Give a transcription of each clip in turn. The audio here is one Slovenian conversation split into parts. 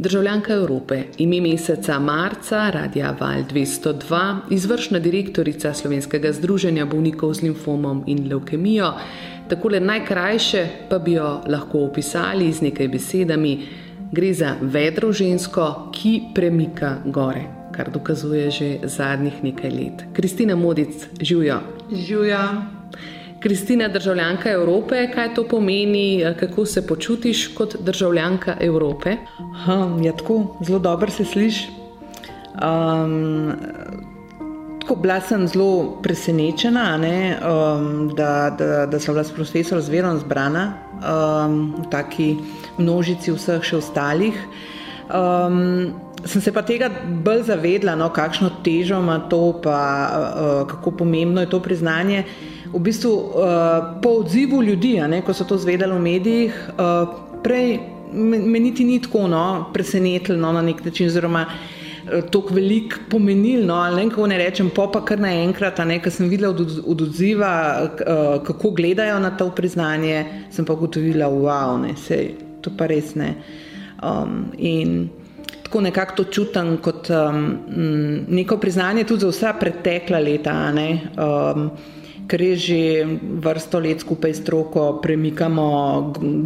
Državljanka Evrope, ime meseca marca, Radia Val 202, izvršna direktorica Slovenskega združenja bolnikov z limfomom in leukemijo, tako le najkrajše pa bi jo lahko opisali z nekaj besedami. Gre za vedro žensko, ki premika gore, kar dokazuje že zadnjih nekaj let. Kristina Modic, živijo. Živijo. Kristina, državljanka Evrope, kaj to pomeni, kako se počutiš kot državljanka Evrope? Ha, ja, tako, zelo dobro se sliši. Um, tako bila sem zelo presenečena, ne, um, da, da, da sem bila s profesorom zverom zbrana um, v taki množici vseh še ostalih. Um, sem se pa tega bolj zavedla, no, kakšno težo ima to, pa uh, kako pomembno je to priznanje v bistvu uh, po odzivu ljudi, ne, ko so to zvedali v medijih, uh, prej me, niti ni tako no, presenetilo no, na nek način, oziroma uh, tako velik pomenil, no, ali ne kako ne rečem, pa pa kar naenkrat, ker sem videla od, od odziva, kako gledajo na to priznanje, sem pa ugotovila, wow, ne, sej, to pa res ne. Um, in tako nekako to čutim kot um, neko priznanje tudi za vsa pretekla leta. Ne, um, ker že vrsto let skupaj s troko premikamo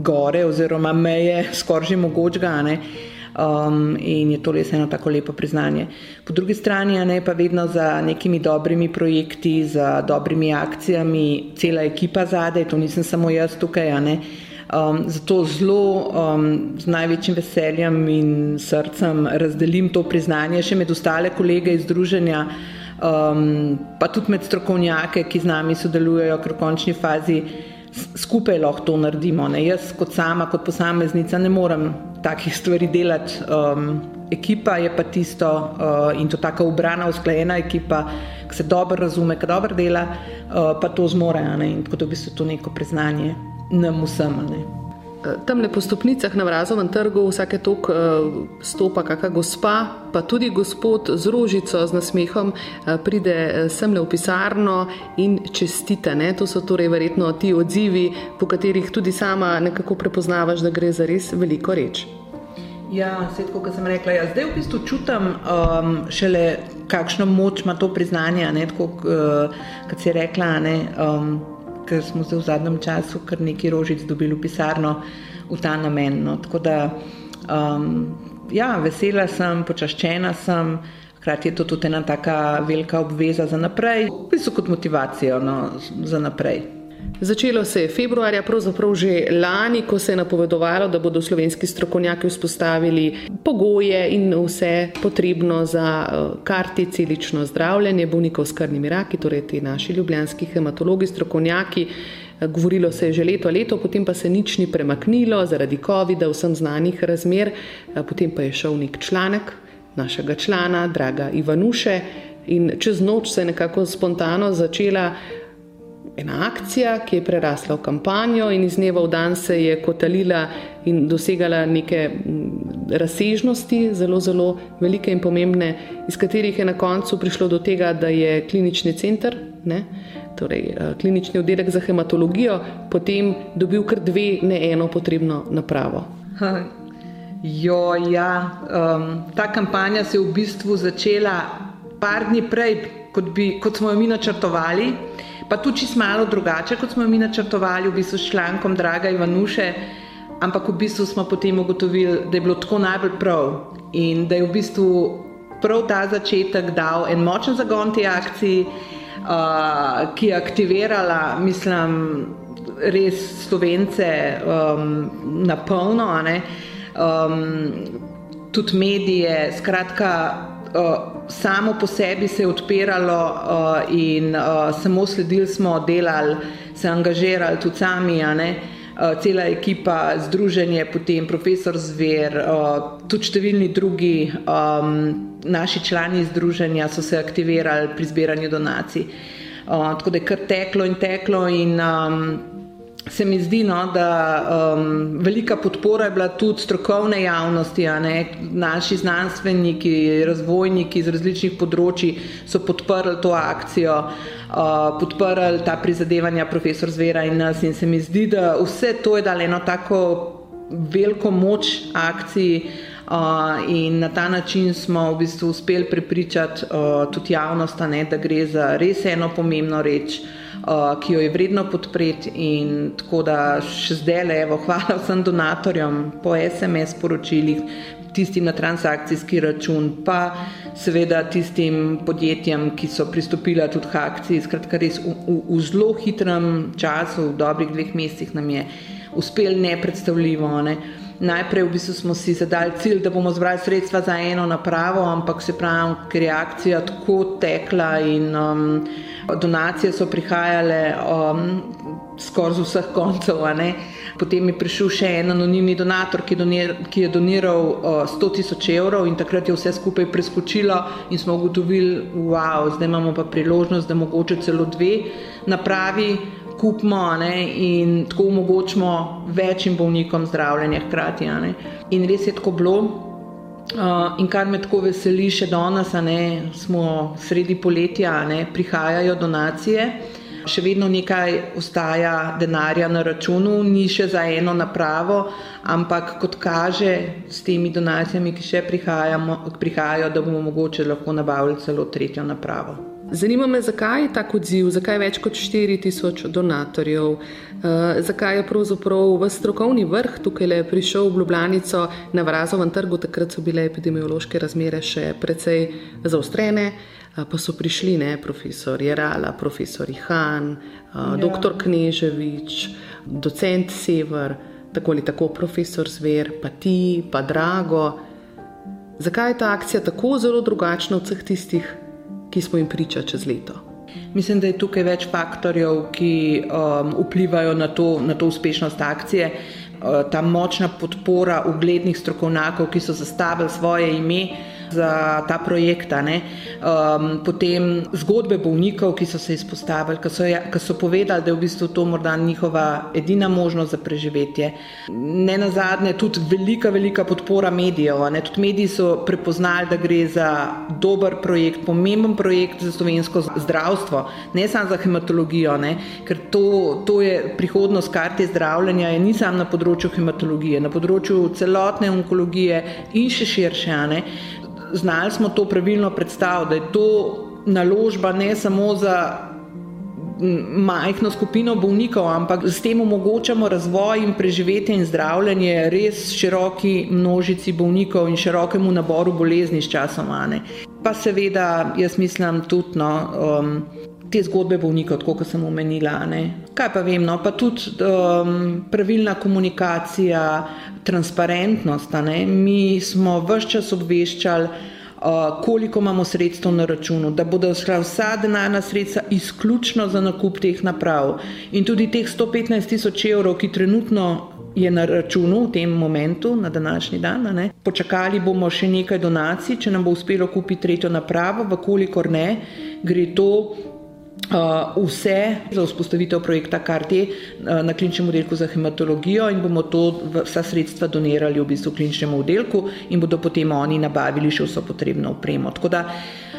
gore oziroma meje, skoraj že mogočega. Um, in je to res eno tako lepo priznanje. Po drugi strani ne, pa vedno za nekimi dobrimi projekti, za dobrimi akcijami, cela ekipa zadaj, to nisem samo jaz tukaj. Um, zato zelo um, z največjim veseljem in srcem razdelim to priznanje še med ostale kolege iz združenja um, pa tudi med strokovnjake, ki z nami sodelujejo, ker v končni fazi skupaj lahko to naredimo. Ne. Jaz kot sama, kot posameznica, ne morem takih stvari delati. Um, ekipa je pa tisto uh, in to tako obrana, usklajena ekipa, ki se dobro razume, ki dobro dela, uh, pa to zmore. In tako da v bistvu to neko priznanje nam vsem. Ne. Tam le po stopnicah na Vrazovem trgu vsake tok eh, stopa kakšna gospa, pa tudi gospod z rožico, z nasmehom, eh, pride eh, sem le v pisarno in čestita. Ne? To so torej verjetno ti odzivi, po katerih tudi sama nekako prepoznavaš, da gre za res veliko reč. Ja, sedaj, kot sem rekla, ja, zdaj v bistvu čutim um, šele, kakšno moč ima to priznanje. Ne, tako, uh, kot si rekla, ne, um, ker smo se v zadnjem času kar nekaj rožic dobili v pisarno v ta namen. No. Tako da, um, ja, vesela sem, počaščena sem, hkrati je to tudi ena taka velika obveza za naprej, v bistvu kot motivacijo no, za naprej. Začelo se je februarja, pravzaprav že lani, ko se je napovedovalo, da bodo slovenski strokovnjaki vzpostavili pogoje in vse potrebno za eh, karti celično zdravljenje bolnikov s krvnimi raki, torej ti naši ljubljanski hematologi, strokovnjaki. Eh, govorilo se je že leto, leto, potem pa se nič ni premaknilo zaradi COVID-a, vsem znanih razmer. Eh, potem pa je šel nek članek našega člana, draga Ivanuše, in čez noč se je nekako spontano začela ena akcija, ki je prerasla v kampanjo in iz dneva v dan se je kotalila in dosegala neke razsežnosti, zelo, zelo velike in pomembne, iz katerih je na koncu prišlo do tega, da je klinični center, ne, torej eh, klinični oddelek za hematologijo, potem dobil kar dve, ne eno potrebno napravo. Jo, ja, um, ta kampanja se je v bistvu začela par dni prej, kot, bi, kot smo jo mi načrtovali pa tudi čisto malo drugače, kot smo mi načrtovali, v bistvu s člankom Draga Ivanuše, ampak v bistvu smo potem ugotovili, da je bilo tako najbolj prav in da je v bistvu prav ta začetek dal en močen zagon te akciji, uh, ki je aktivirala, mislim, res slovence um, na polno, um, tudi medije, skratka samo po sebi se je odpiralo in samo sledili smo, delali, se angažirali tudi sami. Uh, cela ekipa, združenje, potem profesor Zver, tudi številni drugi naši člani združenja so se aktivirali pri zbiranju donacij. Tako da je kar teklo in teklo in um, se mi zdi, no, da um, velika podpora je bila tudi strokovne javnosti, naši znanstveniki, razvojniki iz različnih področji so podprli to akcijo, uh, podprli ta prizadevanja profesor Zvera in nas in se mi zdi, da vse to je dalo eno tako veliko moč akciji. Uh, in na ta način smo v bistvu uspeli prepričati uh, tudi javnost, ne, da gre za res eno pomembno reč, uh, ki jo je vredno podpreti. In tako da še zdaj le, evo, hvala vsem donatorjem po SMS poročilih, tistim na transakcijski račun, pa seveda tistim podjetjem, ki so pristopila tudi k akciji. Skratka, res v, v, v zelo hitrem času, v dobrih dveh mesecih nam je uspel nepredstavljivo. Ne. Najprej v bistvu smo si zadali cilj, da bomo zbrali sredstva za eno napravo, ampak se pravi, ker je akcija tako tekla in um, donacije so prihajale um, skoraj z vseh koncev. Potem je prišel še en anonimni donator, ki, donir, ki je doniral uh, 100 tisoč evrov in takrat je vse skupaj preskočilo in smo ugotovili, wow, zdaj imamo pa priložnost, da mogoče celo dve napravi kupimo ne, in tako omogočimo večjim bolnikom zdravljenje hkrati. In res je tako bilo. Uh, in kar me tako veseli, še danes, ne, smo sredi poletja, ne, prihajajo donacije, še vedno nekaj ostaja denarja na računu, ni še za eno napravo, ampak kot kaže s temi donacijami, ki še prihajajo, da bomo mogoče lahko nabavili celo tretjo napravo. Zanima me, zakaj je tako odziv, zakaj je več kot 4000 donatorjev, uh, zakaj je pravzaprav v strokovni vrh tukaj le prišel v Ljubljanico na Vrazovem trgu, takrat so bile epidemiološke razmere še precej zaostrene, uh, pa so prišli ne, profesor Jerala, profesor Ihan, uh, ja. dr. Kneževič, docent Sever, tako ali tako profesor Zver, pa ti, pa Drago. Zakaj je ta akcija tako zelo drugačna od vseh tistih? Ki smo jim priča čez leto. Mislim, da je tukaj več faktorjev, ki um, vplivajo na to, na to uspešnost akcije. Uh, ta močna podpora uglednih strokovnjakov, ki so zastavili svoje ime za ta projekt. Um, potem zgodbe bolnikov, ki so se izpostavili, ki so, ki so povedali, da je v bistvu to morda njihova edina možnost za preživetje. Ne na zadnje, tudi velika, velika podpora medijev. Tudi mediji so prepoznali, da gre za dober projekt, pomemben projekt za slovensko zdravstvo, ne samo za hematologijo, ne? ker to, to je prihodnost karte zdravljenja, je ni samo na področju hematologije, na področju celotne onkologije in še širše znali smo to pravilno predstaviti, da je to naložba ne samo za majhno skupino bolnikov, ampak s tem omogočamo razvoj in preživetje in zdravljenje res široki množici bolnikov in širokemu naboru bolezni s časom. Pa seveda, jaz mislim tudi. No, um, Te zgodbe bolnikov, kot sem omenila. Ne. Kaj pa vem, no, pa tudi um, pravilna komunikacija, transparentnost. Mi smo vse čas obveščali, uh, koliko imamo sredstev na računu, da bodo vsa denarna sredstva izključno za nakup teh naprav. In tudi teh 115 tisoč evrov, ki trenutno je na računu v tem momentu, na današnji dan. Ne. Počakali bomo še nekaj donacij, če nam bo uspelo kupiti tretjo napravo, vkolikor ne, gre to vse za vzpostavitev projekta KRT uh, na kliničnem oddelku za hematologijo in bomo to vsa sredstva donirali v bistvu kliničnemu oddelku in bodo potem oni nabavili še vso potrebno opremo. Tako da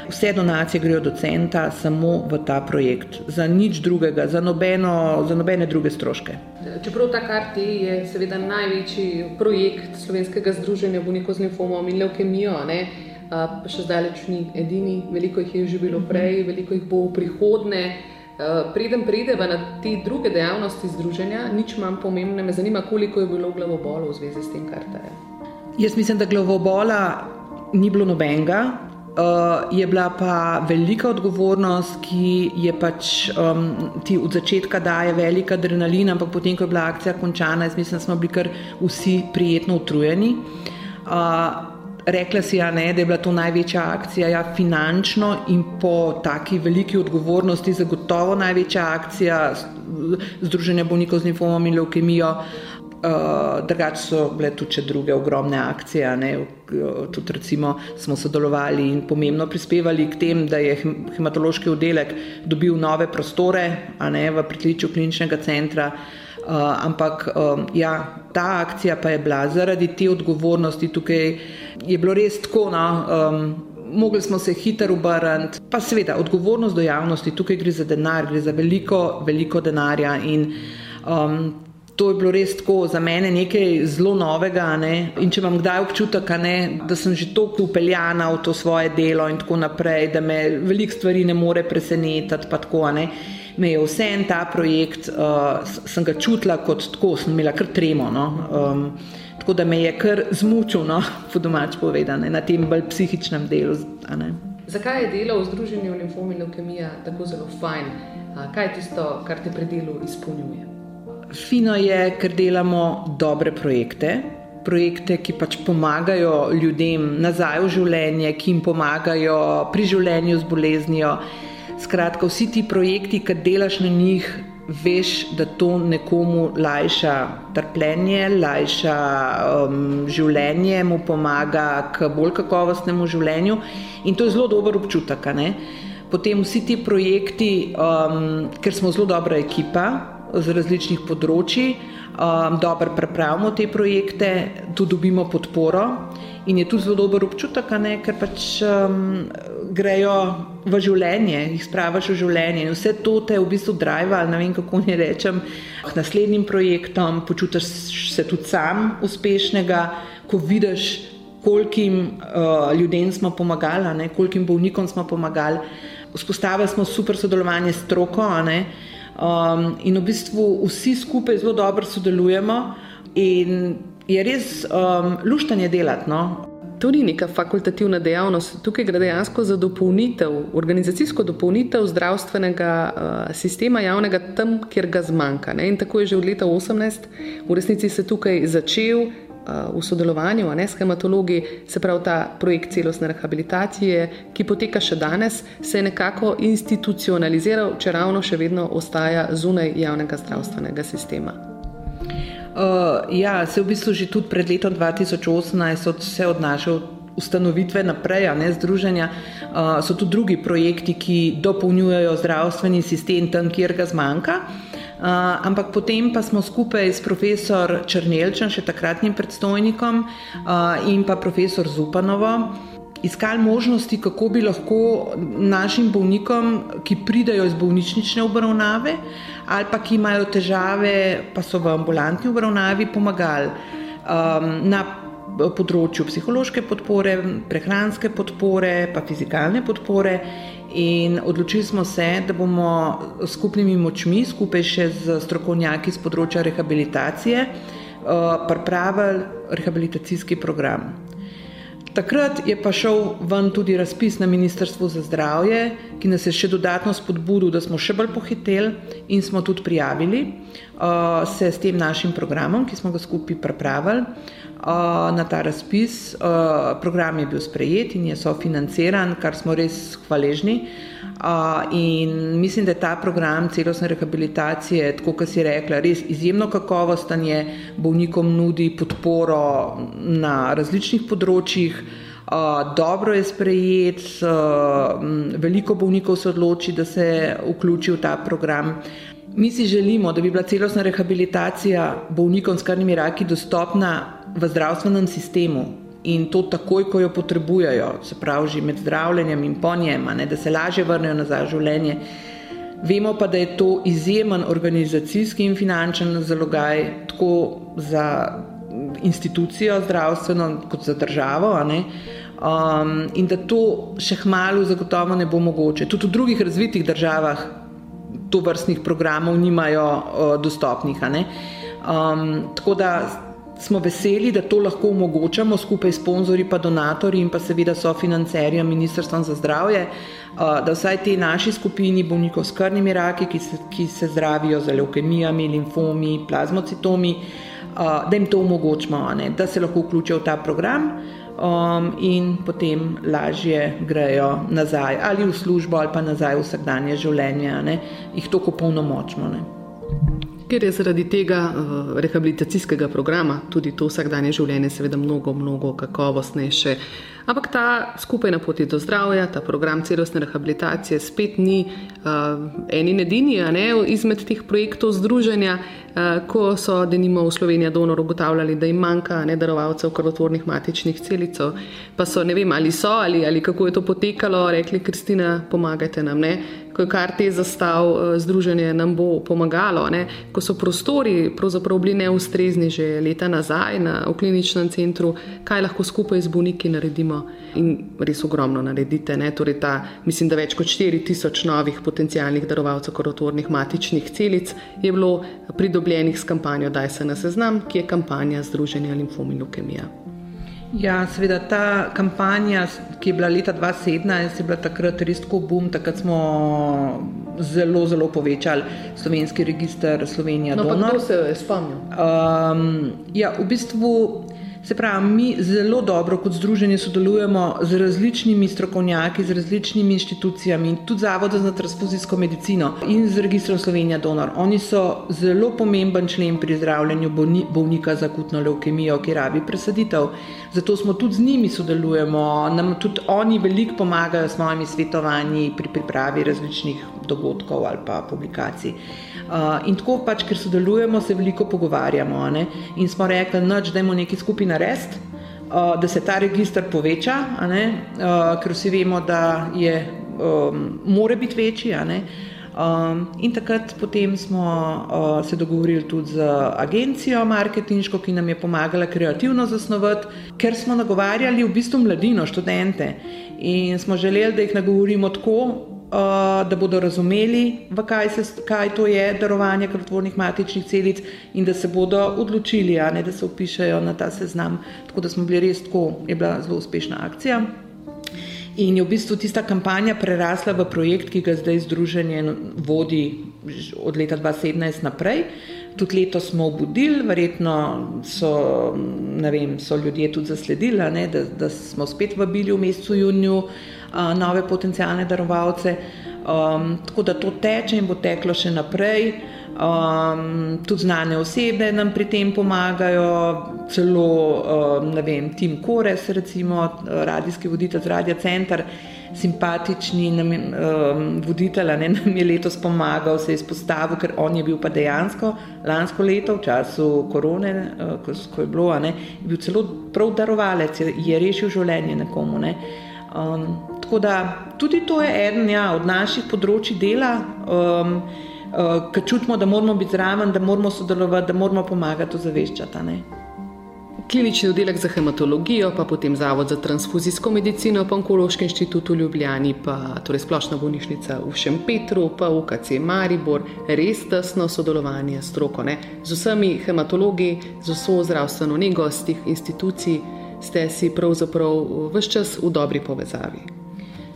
vse donacije grejo do centa samo v ta projekt, za nič drugega, za, nobeno, za nobene druge stroške. Čeprav ta KRT je seveda največji projekt slovenskega združenja bolnikov z limfomom in leukemijo, ne? Pa še zdaleč ni edini, veliko jih je že bilo prej, veliko jih bo v prihodnje. Preden prideva na te druge dejavnosti združenja, nič manj pomembne, me zanima, koliko je bilo glavobolov v zvezi s tem, kar ta je. Jaz mislim, da glavobola ni bilo nobenega. Uh, je bila pa velika odgovornost, ki je pač um, ti od začetka daje velik adrenalin, ampak potem, ko je bila akcija končana, jaz mislim, da smo bili kar vsi prijetno utrujeni. Uh, Rekla si, ne, da je bila to največja akcija, ja, finančno in po taki veliki odgovornosti, zagotovo največja akcija Združenja bolnikov z limfomom in leukemijo. Uh, drugače so bile tudi druge ogromne akcije. Ne, tudi recimo smo sodelovali in pomembno prispevali k temu, da je hematološki oddelek dobil nove prostore ne, v pritličju kliničnega centra. Uh, ampak um, ja, ta akcija pa je bila zaradi te odgovornosti tukaj je bilo res tako. No, um, Mogli smo se hitro obrniti, pa seveda odgovornost do javnosti, tukaj gre za denar, gre za veliko, veliko denarja. In, um, to je bilo res tako za mene nekaj zelo novega. Ne? In če imam kdaj občutek, ne, da sem že tako upeljana v to svoje delo in tako naprej, da me veliko stvari ne more presenetiti, pa tako ne. Me je vse en ta projekt, uh, sem ga čutila kot tako, sem imela kar tremo. No? Um, Tako da me je kar zmučil, no, po domač povedano, na tem bolj psihičnem delu. Zakaj je delo v Združenju limfom in leukemija tako zelo fajn? Kaj je tisto, kar te pri delu izpolnjuje? Fino je, ker delamo dobre projekte. Projekte, ki pač pomagajo ljudem nazaj v življenje, ki jim pomagajo pri življenju z boleznijo. Skratka, vsi ti projekti, ki delaš na njih, veš, da to nekomu lajša trpljenje, lajša um, življenje, mu pomaga k bolj kakovostnemu življenju in to je zelo dober občutek. Potem vsi ti projekti, um, ker smo zelo dobra ekipa z različnih področji, um, dobro pripravimo te projekte, tu dobimo podporo in je tu zelo dober občutek, ne? ker pač um, grejo v življenje, jih spraviš v življenje in vse to te v bistvu drive, ne vem kako ne rečem, k naslednjim projektom, počutiš se tudi sam uspešnega, ko vidiš, kolikim uh, ljudem smo pomagali, ne? kolikim bolnikom smo pomagali. Vzpostavili smo super sodelovanje s stroko um, in v bistvu vsi skupaj zelo dobro sodelujemo. In je res um, luštanje delati. No? To ni neka fakultativna dejavnost, tukaj gre dejansko za dopolnitev, organizacijsko dopolnitev zdravstvenega uh, sistema javnega tam, kjer ga zmanjka. Ne? In tako je že od leta 2018, v resnici se tukaj začel uh, v sodelovanju ne, s hematologi, se pravi ta projekt celostne rehabilitacije, ki poteka še danes, se je nekako institucionaliziral, če ravno še vedno ostaja zunaj javnega zdravstvenega sistema. Uh, ja, se v bistvu že tudi pred letom 2018 od vse od naše ustanovitve naprej, ne združenja, uh, so tudi drugi projekti, ki dopolnjujejo zdravstveni sistem tam, kjer ga zmanjka. Uh, ampak potem pa smo skupaj s profesor Črnelčem, še takratnim predstojnikom, uh, in pa profesor Zupanovo iskali možnosti, kako bi lahko našim bolnikom, ki pridajo iz bolnišnične obravnave ali pa ki imajo težave, pa so v ambulantni obravnavi, pomagali um, na področju psihološke podpore, prehranske podpore, pa fizikalne podpore. In odločili smo se, da bomo skupnimi močmi, skupaj še z strokovnjaki z področja rehabilitacije, uh, pripravili rehabilitacijski program. Takrat je pa šel ven tudi razpis na Ministrstvu za zdravje, ki nas je še dodatno spodbudil, da smo še bolj pohiteli in smo tudi prijavili uh, se s tem našim programom, ki smo ga skupaj pripravili na ta razpis. Uh, program je bil sprejet in je sofinanciran, kar smo res hvaležni. Uh, in mislim, da je ta program celostne rehabilitacije, tako kot si rekla, res izjemno kakovosten, je bolnikom nudi podporo na različnih področjih. Dobro je sprejet, veliko bolnikov se odloči, da se vključi v ta program. Mi si želimo, da bi bila celostna rehabilitacija bolnikom s krvnimi raki dostopna v zdravstvenem sistemu in to takoj, ko jo potrebujejo, se pravi, že med zdravljenjem in po njem, ne, da se lažje vrnejo nazaj v življenje. Vemo pa, da je to izjemen organizacijski in finančen zalogaj, tako za institucijo zdravstveno, kot za državo. Um, in da to še hmalo zagotovo ne bo mogoče. Tudi v drugih razvitih državah to vrstnih programov nimajo uh, dostopnih. Um, tako da smo veseli, da to lahko omogočamo skupaj s sponzorji, pa donatorji in pa seveda sofinancerji Ministrstva za zdravje, da vsaj te naši skupini bolnikov s krvnimi raki, ki se, ki se zdravijo z leukemijami, limfomi, plazmocitomi, da jim to omogočimo, ne, da se lahko vključijo v ta program. um, in potem lažje grejo nazaj ali v službo ali pa nazaj v vsakdanje življenje, ne, jih tako polnomočno. Ne. Ker je zaradi tega uh, rehabilitacijskega programa tudi to vsakdanje življenje, seveda, mnogo, mnogo kakovostnejše. Ampak ta skupaj na poti do zdravja, ta program celostne rehabilitacije, spet ni uh, eni edini, a ne izmed teh projektov združenja, uh, ko so, da nimo v Sloveniji donor ugotavljali, da jim manjka nedarovalcev krvotvornih matičnih celicov. Pa so, ne vem, ali so ali, ali kako je to potekalo, rekli, Kristina, pomagajte nam. Ne? Ko je kar te zastav eh, združenje nam bo pomagalo. Ne? Ko so prostori pravzaprav bili neustrezni že leta nazaj na, kliničnem centru, kaj lahko skupaj z bolniki naredimo in res ogromno naredite. Torej ta, mislim, da več kot 4000 novih potencijalnih darovalcev korotornih matičnih celic je bilo pridobljenih s kampanjo Daj se na seznam, ki je kampanja Združenja limfom in leukemija. Ja, seveda ta kampanja, ki je bila leta 2017, je bila takrat res tako bum, takrat smo zelo, zelo povečali slovenski registr Slovenija. No, pa kdo se je spomnil? Um, ja, v bistvu Se pravi, mi zelo dobro kot združenje sodelujemo z različnimi strokovnjaki, z različnimi inštitucijami in tudi Zavodom za transfuzijsko medicino in z registrom Slovenija Donor. Oni so zelo pomemben člen pri zdravljenju bolnika za akutno leukemijo, ki rabi presaditev. Zato smo tudi z njimi sodelujemo, nam tudi oni veliko pomagajo s svojimi svetovanji pri pripravi različnih dogodkov ali pa publikacij. Uh, in tako pač, ker sodelujemo, se veliko pogovarjamo. Ne? In smo rekli, noč, da imamo nekaj skupaj narediti, uh, da se ta registr poveča, uh, ker vsi vemo, da je, um, more biti večji. Um, in takrat smo uh, se dogovorili tudi z agencijo marketinško, ki nam je pomagala kreativno zasnovati, ker smo nagovarjali v bistvu mladino, študente. In smo želeli, da jih nagovorimo tako, da bodo razumeli, kaj, se, kaj to je darovanje krvotvornih matičnih celic in da se bodo odločili, ne, da se upišajo na ta seznam. Tako da smo bili res tako, je bila zelo uspešna akcija. In je v bistvu tista kampanja prerasla v projekt, ki ga zdaj združenje vodi od leta 2017 naprej. Tudi leto smo obudili, verjetno so, vem, so ljudje tudi zasledili, ne, da, da smo spet vabili v mesecu juniju uh, nove potencijalne darovalce. Um, tako da to teče in bo teklo še naprej. Um, tudi znane osebe nam pri tem pomagajo, celo um, vem, Tim Kores, recimo radijski voditelj z Radio Center, simpatični nam, um, voditelj, ne nam je letos pomagal, se je izpostavil, ker on je bil pa dejansko lansko leto v času korone, uh, ko, ko je bilo, ne, je bil celo prav darovalec, je, je rešil življenje nekomu. Ne. Um, Tako da tudi to je eden ja, od naših področji dela, um, uh, ki čutimo, da moramo biti zraven, da moramo sodelovati, da moramo pomagati ozaveščati. Klinični oddelek za hematologijo, pa potem Zavod za transfuzijsko medicino, pa Onkološki inštitut v Ljubljani, pa torej splošna bolnišnica v Šempetru, pa UKC Maribor, res tesno sodelovanje s stroko, ne? z vsemi hematologi, z vso zdravstveno nego z teh institucij, ste si pravzaprav vse čas v dobri povezavi.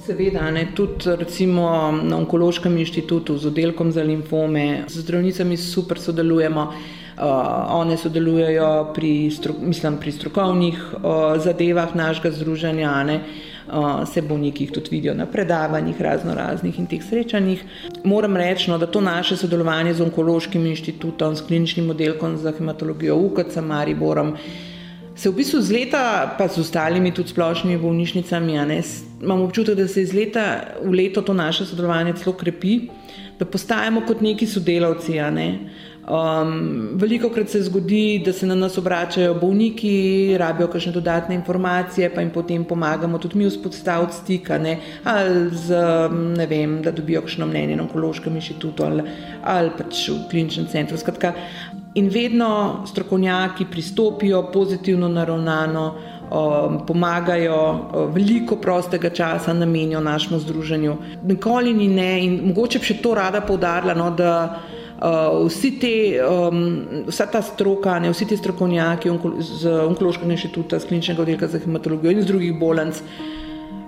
Seveda, ne, tudi recimo na Onkološkem inštitutu z oddelkom za limfome, z zdravnicami super sodelujemo. Uh, one sodelujejo pri, stru, mislim, pri strokovnih uh, zadevah našega združenja, ne, uh, se bolniki tudi vidijo na predavanjih, razno raznih in teh srečanjih. Moram reči, no, da to naše sodelovanje z Onkološkim inštitutom, s kliničnim oddelkom za hematologijo UKC Mariborom, se v bistvu z leta, pa z ostalimi tudi splošnimi bolnišnicami, ne, imam občutek, da se iz leta v leto to naše sodelovanje celo krepi, da postajamo kot neki sodelavci. Ne. Um, veliko krat se zgodi, da se na nas obračajo bolniki, rabijo kakšne dodatne informacije, pa jim potem pomagamo tudi mi vzpostaviti stika, ne, ali z, ne vem, da dobijo kakšno mnenje na onkološkem inštitutu ali, ali pač v kliničnem centru. Skratka, in vedno strokovnjaki pristopijo pozitivno naravnano, um, pomagajo, uh, veliko prostega časa namenijo našemu združenju. Nikoli ni ne in mogoče bi še to rada poudarila, no, da uh, vsi te, um, vsa ta stroka, ne, vsi ti strokovnjaki z Onkološkega inštituta, z kliničnega oddelka za hematologijo in z drugih bolnic,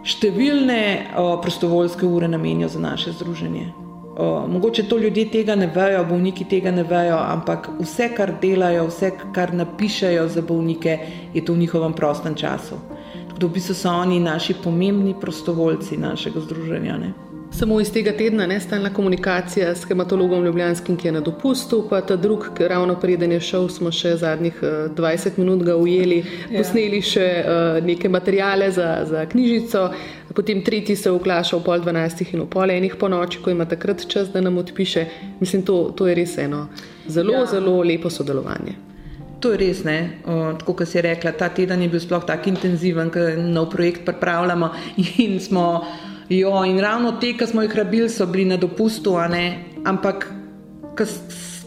številne uh, prostovoljske ure namenijo za naše združenje. Uh, mogoče to ljudje tega ne vejo, bolniki tega ne vejo, ampak vse, kar delajo, vse, kar napišajo za bolnike, je to v njihovem prostem času. da v bistvu so oni naši pomembni prostovoljci našega združenja. Ne. Samo iz tega tedna ne stalna komunikacija s hematologom Ljubljanskim, ki je na dopustu, pa ta drug, ki ravno preden je šel, smo še zadnjih 20 eh, minut ga ujeli, ja. posneli še uh, neke materijale za, za knjižico, potem tretji se vklaša v pol dvanajstih in v pol enih po noči, ko ima takrat čas, da nam odpiše. Mislim, to, to je res eno zelo, ja. zelo lepo sodelovanje. To je res, ne? tako kot si rekla, ta teden je bil sploh tako intenziven, ker nov projekt pripravljamo in smo. Jo, in ravno te, ki smo jih rabili, so bili na dopustu, ampak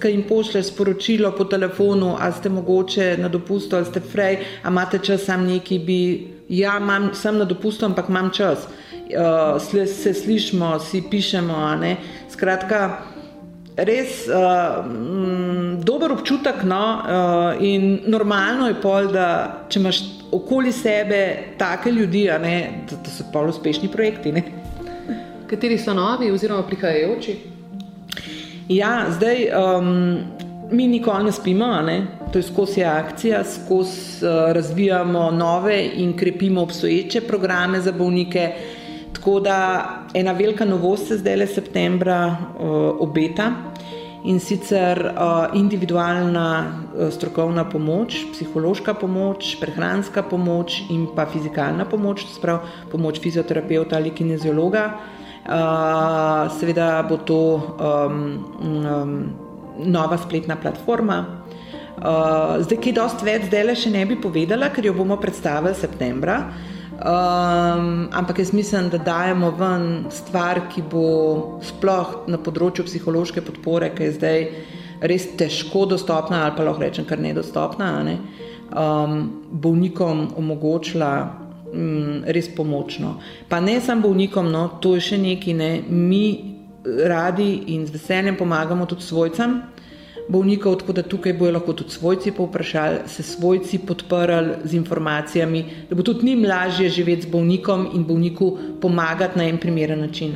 ki jim pošlješ sporočilo po telefonu, ali ste mogoče na dopustu, ali ste frej, ali imate čas, sam neki bi. Ja, imam, sem na dopustu, ampak imam čas. Uh, se slišimo, si pišemo. Skratka, res uh, m, dober občutek. No, uh, in normalno je pol, da če imaš okoli sebe take ljudi, ne, da, da so pol uspešni projekti. Ne. Kateri so novi oziroma prihajajoči? Ja, zdaj um, mi nikoli ne spimo, ne? to je skozi akcija, skozi uh, razvijamo nove in krepimo obstoječe programe za bolnike. Tako da ena velika novost se zdaj le septembra uh, obeta in sicer uh, individualna uh, strokovna pomoč, psihološka pomoč, prehranska pomoč in pa fizikalna pomoč, sprav pomoč fizioterapeuta ali kineziologa. Uh, seveda bo to um, um, nova spletna platforma. Uh, zdaj, ki je dosti več, zdaj le še ne bi povedala, ker jo bomo predstavili septembra. Um, ampak jaz mislim, da dajemo ven stvar, ki bo sploh na področju psihološke podpore, ki je zdaj res težko dostopna, ali pa lahko rečem, kar nedostopna, ne, um, bolnikom omogočila um, res pomočno. Pa ne samo bolnikom, no, to je še nekaj, ne, mi radi in z veseljem pomagamo tudi svojcem bolnikov, tako da tukaj bojo lahko tudi svojci povprašali, se svojci podprli z informacijami, da bo tudi njim lažje živeti z bolnikom in bolniku pomagati na en primeren način.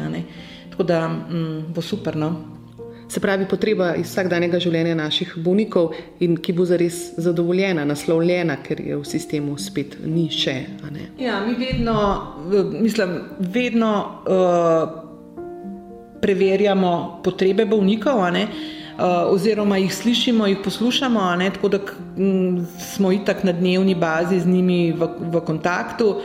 Tako da mm, bo super. No? Se pravi, potreba iz vsakdanjega življenja naših bolnikov, in ki bo zares zadovoljena, naslovljena, ker je v sistemu spet ni še. Ja, mi vedno, mislim, vedno uh, preverjamo potrebe bolnikov. Eh, oziroma jih slišimo, jih poslušamo, ne, tako da smo itak na dnevni bazi z njimi v, v kontaktu.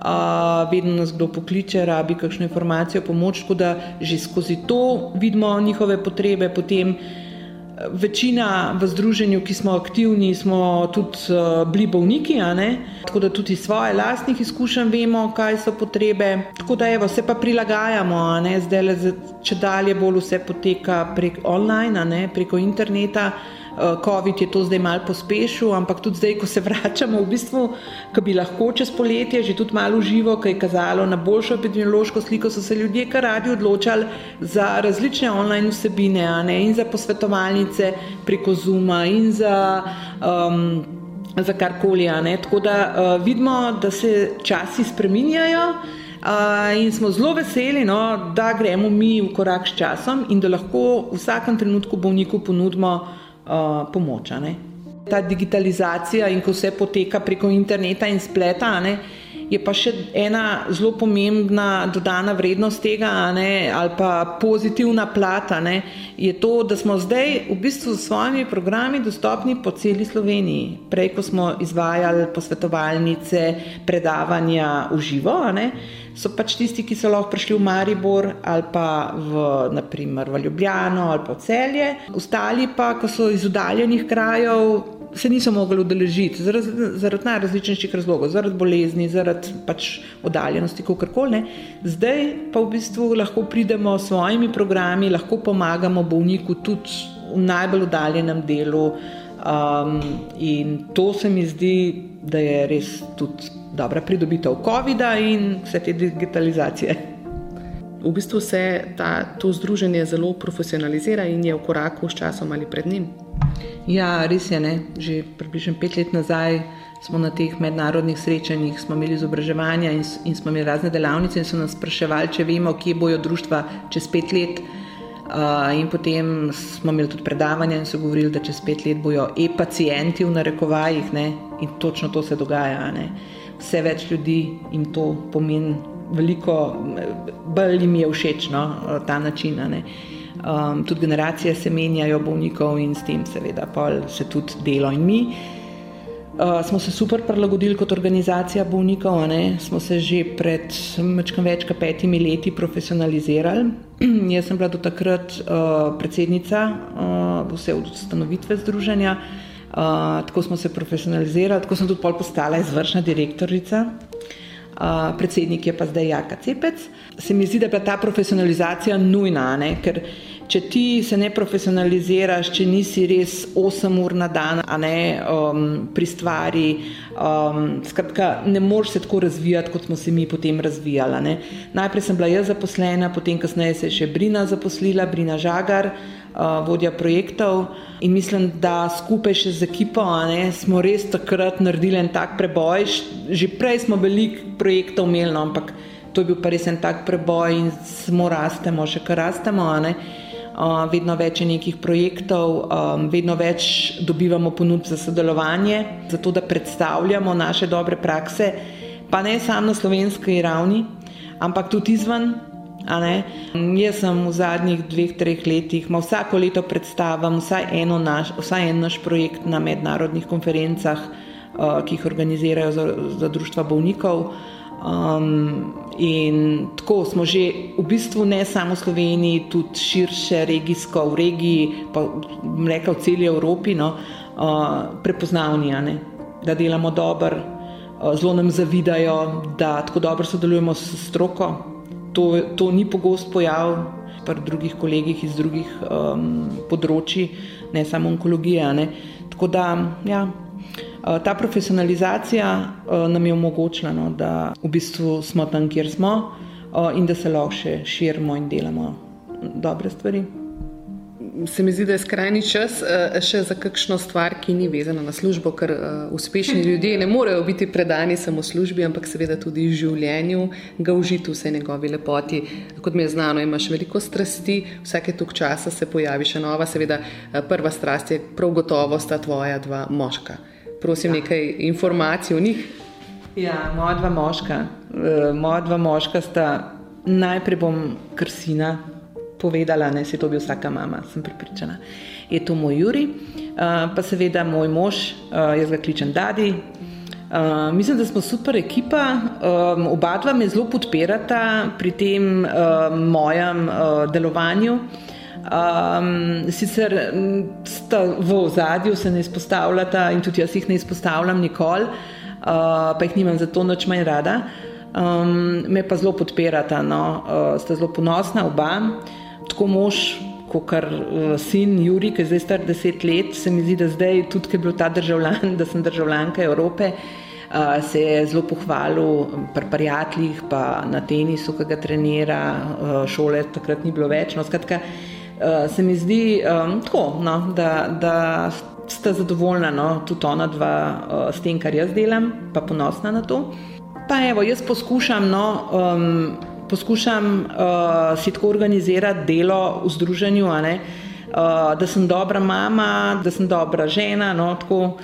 Uh, vedno nas kdo pokliče, rabi kakšno informacijo, pomoč, tako da že skozi to vidimo njihove potrebe, potem uh, Večina v združenju, ki smo aktivni, smo tudi uh, bili bolniki, tako da tudi iz svoje lastnih izkušenj vemo, kaj so potrebe. Tako da evo, se pa prilagajamo, zdaj le če dalje bolj vse poteka prek online, preko interneta. Eh, COVID je to zdaj malo pospešil, ampak tudi zdaj, ko se vračamo, v bistvu, ki bi lahko čez poletje že tudi malo živo, ki je kazalo na boljšo epidemiološko sliko, so se ljudje kar radi odločali za različne online vsebine, ne, in za posvetovalnice preko Zuma, in za. Um, Za karkoli. Tako da uh, vidimo, da se časi spreminjajo, uh, in smo zelo veseli, no, da gremo mi v korak s časom in da lahko v vsakem trenutku bolniku ponudimo uh, pomoč. Ta digitalizacija in ko vse poteka preko interneta in spleta, ne, je pa še ena zelo pomembna dodana vrednost tega, ne, ali pa pozitivna plata, ne, je to, da smo zdaj v bistvu s svojimi programi dostopni po celi Sloveniji. Prej, ko smo izvajali posvetovalnice, predavanja v živo, ne, so pač tisti, ki so lahko prišli v Maribor ali pa v, naprimer, v Ljubljano ali pa v Celje, ostali pa, ko so iz oddaljenih krajev. Se niso mogli udeležiti zaradi, zaradi najrazličnejših razlogov, zaradi bolezni, zaradi pač oddaljenosti, kako koli. Zdaj pa v bistvu lahko pridemo s svojimi programi, lahko pomagamo bolniku tudi v najbolj oddaljenem delu. Um, in to se mi zdi, da je res tudi dobra pridobitev COVID-a in vse te digitalizacije. V bistvu se ta, to združenje zelo profesionalizira in je v koraku s časom ali pred njim. Ja, res je. Ne? Že približno pet let nazaj smo na teh mednarodnih srečanjih imeli izobraževanja in, in smo imeli razne delavnice in so nas spraševali, če vemo, kje bojo društva čez pet let. Uh, in potem smo imeli tudi predavanja in so govorili, da čez pet let bojo e-pacijenti v narekovajih ne? in točno to se dogaja. Ne? vse več ljudi jim to pomeni veliko, bolj jim je všeč no, ta način. Um, tudi generacije se menjajo bolnikov in s tem seveda se tudi delo in mi. Uh, smo se super prilagodili kot organizacija bolnikov, ne? smo se že pred več kot petimi leti profesionalizirali. Jaz sem bila do takrat uh, predsednica uh, vse od ustanovitve združenja, uh, tako smo se profesionalizirali, tako sem tudi postala izvršna direktorica. Uh, predsednik je pa zdaj Jaka Cepec. Se mi zdi, da je ta profesionalizacija nujna, ne? ker če ti se ne profesionaliziraš, če nisi res 8 ur na dan, ne um, pri stvari, um, skratka, ne moreš se tako razvijati, kot smo se mi potem razvijali. Ne. Najprej sem bila jaz zaposlena, potem kasneje se je še Brina zaposlila, Brina Žagar. Uh, vodja projektov, in mislim, da skupaj še z ekipo ne, smo res takrat naredili en tak preboj. Že prej smo veliko projektov imeli, no, ampak to je bil pa res en tak preboj, in smo rastemo, še kar rastemo. Ne vedno več je nekih projektov, vedno več dobivamo ponudb za sodelovanje, zato da predstavljamo naše dobre prakse, pa ne samo na slovenski ravni, ampak tudi izven. Jaz sem v zadnjih dveh, treh letih, vsako leto predstavljam vsaj, naš, vsaj en naš projekt na mednarodnih konferencah, ki jih organizirajo za, za društva bolnikov. Um, in tako smo že v bistvu ne samo v Sloveniji, tudi širše, regijsko, v regiji, pa rekla v celi Evropi, no, uh, prepoznavni, ne, da delamo dobro, uh, zelo nam zavidajo, da tako dobro sodelujemo s stroko. To, to ni pogost pojav pri drugih kolegih iz drugih um, področji, ne samo onkologija. Ne. Tako da, ja. Eh, ta profesionalizacija eh, nam je omogočila, no, da v bistvu smo tam, kjer smo eh, in da se lahko še širimo in delamo dobre stvari. Se mi zdi, da je skrajni čas še za kakšno stvar, ki ni vezana na službo, ker uspešni ljudje ne morejo biti predani samo službi, ampak seveda tudi življenju, ga užiti vse njegovi lepoti. Kot mi je znano, imaš veliko strasti, vsake tok časa se pojavi še nova, seveda prva strast je prav gotovo sta tvoja dva moška prosim, ja. nekaj informacij o njih. Ja, moja dva moška. Moja dva moška sta najprej bom krsina povedala, ne se to bi vsaka mama, sem pripričana. Je to moj Juri, uh, pa seveda moj mož, uh, jaz ga kličem Dadi. Uh, mislim, da smo super ekipa, um, oba dva me zelo podpirata pri tem uh, mojem uh, delovanju. Um, sicer v ozadju, se ne izpostavljata in tudi jaz jih ne izpostavljam nikoli, uh, pa jih nimam zato noč manj rada. Um, me pa zelo podpirata, no, uh, sta zelo ponosna oba, tako mož. Kot uh, sin Juri, ki je zdaj star deset let, se mi zdi, da zdaj, tudi ker je bil ta državljan, da sem državljanka Evrope, uh, se je zelo pohvalil pri prijateljih, pa na tenisu, ki ga trenira, uh, šole takrat ni bilo več. No, skratka, uh, se mi zdi um, tako, no, da, da sta zadovoljna, no, tudi ona dva, uh, s tem, kar jaz delam, pa ponosna na to. Pa evo, jaz poskušam, no, um, poskušam uh, si tako organizirati delo v združenju, ne, uh, da sem dobra mama, da sem dobra žena. No, tako, uh,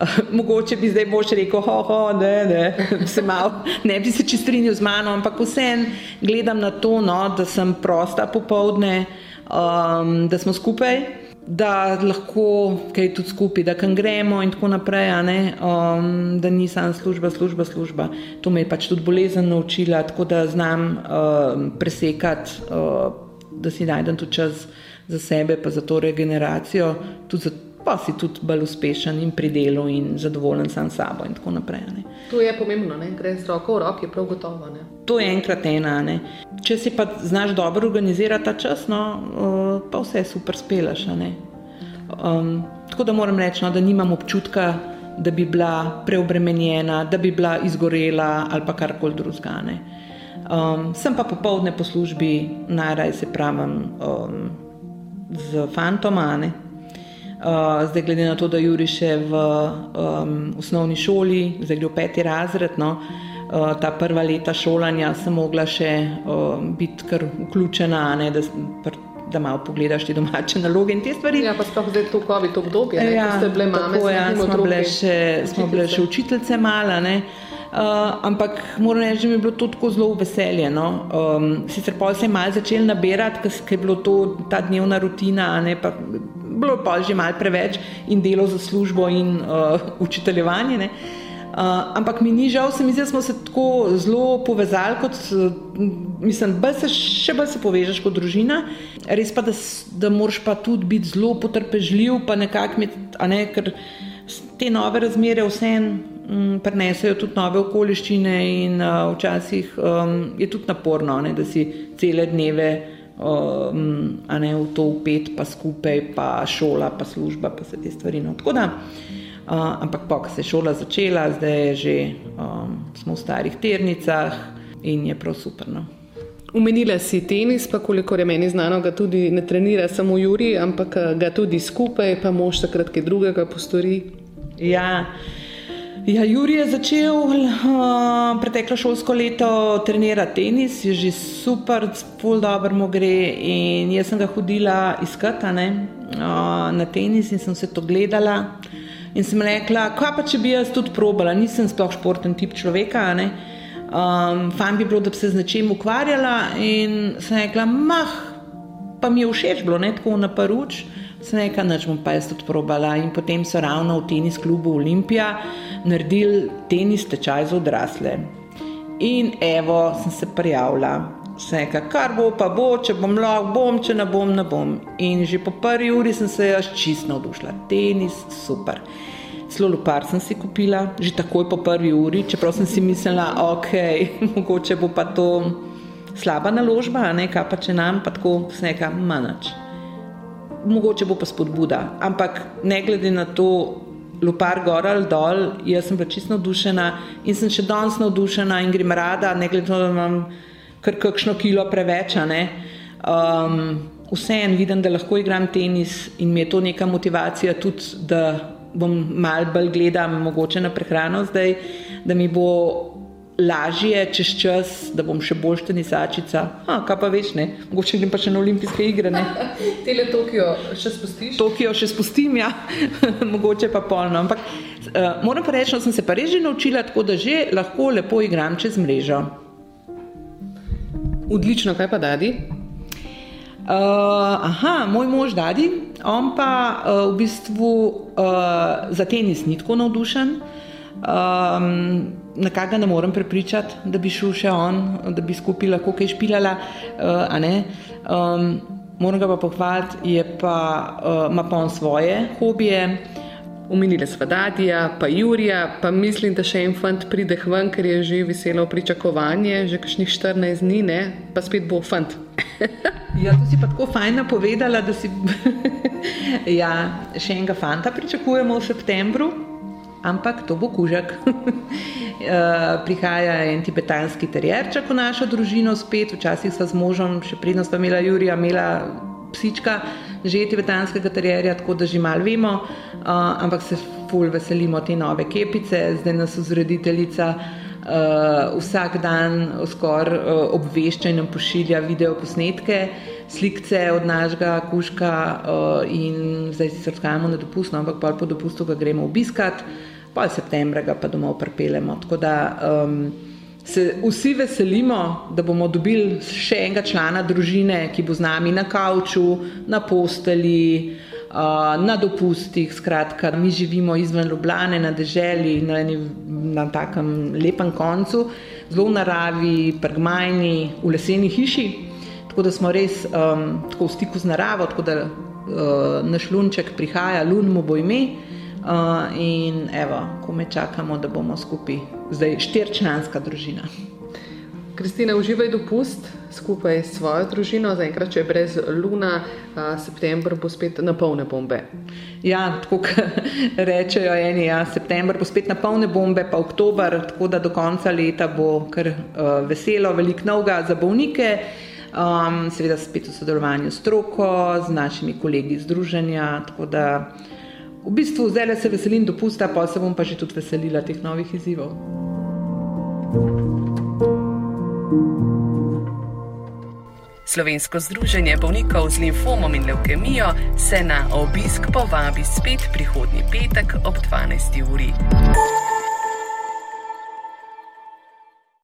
mogoče bi zdaj mož rekel, ho, ho, ne, ne, se mal, ne bi se čistrinil z mano, ampak vsem gledam na to, no, da sem prosta popovdne um, da smo skupaj, da lahko kaj tudi skupaj, da kam gremo in tako naprej, um, da ni samo služba, služba, služba. To me je pač tudi bolezen naučila, tako da znam um, presekati, uh, da si najdem tudi čas za sebe, pa za to regeneracijo, tudi za pa si tudi bolj uspešen in pri delu in zadovoljen sam s sabo in tako naprej. Ne. To je pomembno, ne? gre z roko v roki, prav gotovo. Ne? To je enkrat ena. Ne. Če si pa znaš dobro organizirati ta čas, no, pa vse super spelaš. Um, tako da moram reči, no, da nimam občutka, da bi bila preobremenjena, da bi bila izgorela ali pa karkoli drugega. Um, sem pa popoldne po službi, najraje se pravim um, z fantomane. Uh, zdaj, glede na to, da Juri še v um, osnovni šoli, zdaj gre v peti razred, no, uh, ta prva leta šolanja, sem mogla še uh, biti kar vključena, ne, da, da malo pogledaš te domače naloge in te stvari. Ja, pa sploh zdaj to COVID obdobje, ne, ja, ste bile mame, tako, ja, smo, bile še, smo bile še učiteljice mala. Ne. Uh, ampak moram reči, da mi je bilo to tako zelo veselje. No? Um, sicer pa se je malo začel nabirati, ker je bilo to ta dnevna rutina, ne, pa bilo pa že malo preveč in delo za službo in uh, učiteljevanje. Ne? Uh, ampak mi ni žal, se mi zdi, da smo se tako zelo povezali, kot mislim, da se še bolj povežeš kot družina. Res pa, da, da moraš pa tudi biti zelo potrpežljiv, pa nekako imeti, ne, ker te nove razmere vseeno um, prenesejo tudi nove okoliščine in uh, včasih um, je tudi naporno, ne, da si cele dneve um, ne, v to upet, pa skupaj, pa šola, pa služba, pa vse te stvari. No. Tako da, uh, ampak pa, ko se je šola začela, zdaj je že um, smo v starih ternicah in je prav super. No. Umenila si tenis, pa koliko je meni znano, ga tudi ne trenira samo Juri, ampak ga tudi skupaj, pa mož takrat kaj drugega postori. Ja. Ja, Juri je začel uh, preteklo šolsko leto trenirati tenis, je že super, zelo dobro mu gre. In jaz sem ga hodila iskati uh, na tenis in sem se to gledala. In sem rekla, kaj pa če bi jaz tudi probala, nisem sploh športen tip človeka. Um, Fajn bi bilo, da bi se z nečim ukvarjala. In sem rekla, mah, pa mi je všeč bilo, ne tako na paruč. Sem rekla, da bom pa jaz tudi probala. In potem so ravno v tenis klubu Olimpija naredili tenis tečaj za odrasle. In evo, sem se prijavila. Sem rekla, kar bo, pa bo, če bom lahko, bom, če ne bom, ne bom. In že po prvi uri sem se jaz čist navdušila. Tenis, super. Slolopar sem si kupila, že takoj po prvi uri, čeprav sem si mislila, ok, mogoče bo pa to slaba naložba, ne kaj pa če nam, pa tako snega manjč mogoče bo pa spodbuda. Ampak ne glede na to, lupar gor ali dol, jaz sem pa čisto navdušena in sem še danes navdušena in grem rada, ne glede na to, da imam kar kakšno kilo preveč. Um, Vseeno vidim, da lahko igram tenis in mi je to neka motivacija tudi, da bom mal bolj gledam mogoče na prehrano zdaj, da mi bo lažje čez čas, da bom še bolj tenisačica. Ha, kaj pa veš, ne? Mogoče grem pa še na olimpijske igre, ne? Tele Tokio še spustiš? Tokio še spustim, ja. Mogoče pa polno. Ampak uh, moram pa reči, da sem se pa res že naučila, tako da že lahko lepo igram čez mrežo. Odlično, kaj pa dadi? Uh, aha, moj mož Dadi, on pa uh, v bistvu uh, za tenis ni tako navdušen. Um, na kaj ga ne morem prepričati, da bi šel še on, da bi skupaj lahko kaj špilala. Uh, um, moram ga pa pohvaliti, je pa, uh, ima pa on svoje hobije. Umenili smo Dadija, pa Jurija, pa mislim, da še en fant pride ven, ker je že veselo pričakovanje, že kakšnih 14 dni, ne? pa spet bo fant. ja, to si pa tako fajn povedala, da si ja, še enega fanta pričakujemo v septembru ampak to bo kužek. Eh, prihaja en tibetanski terjerček v našo družino, spet včasih sva z možom, še prednost pa imela Jurija, imela psička, že tibetanskega terjerja, tako da že malo vemo, uh, ampak se ful veselimo te nove kepice, zdaj nas vzrediteljica. Uh, vsak dan skoraj uh, obvešča in nam pošilja video posnetke, slike od našega kuška, uh, in zdaj si srkamo na dopust, no, ampak po dopustu ga gremo obiskat pa septembra ga pa domov pripeljemo. Tako da um, se vsi veselimo, da bomo dobili še enega člana družine, ki bo z nami na kavču, na posteli. Uh, na dopustih, skratka, mi živimo izven Ljubljana, na deželi, na, na takem lepem koncu, zelo v naravi, prgmajni, v leseni hiši. Tako da smo res um, v stiku z naravo, tako da uh, naš lunček prihaja, lun mu bo ime. Uh, in evo, ko me čakamo, da bomo skupaj, zdaj štirčlanska družina. Kristina, uživaj dopust skupaj s svojo družino, zaenkrat, če je brez luna, uh, september bo spet na polne bombe. Ja, tako rečejo eni, ja, september bo spet na polne bombe, pa oktober, tako da do konca leta bo kar uh, veselo, veliko novega za bolnike. Um, seveda spet v sodelovanju s stroko, z našimi kolegi iz združenja. V bistvu zdaj se veselim dopusta, pa se bom pa že tudi veselila teh novih izzivov. Slovensko združenje bolnikov z limfomom in leukemijo se na obisk povabi spet prihodnji petek ob 12. uri.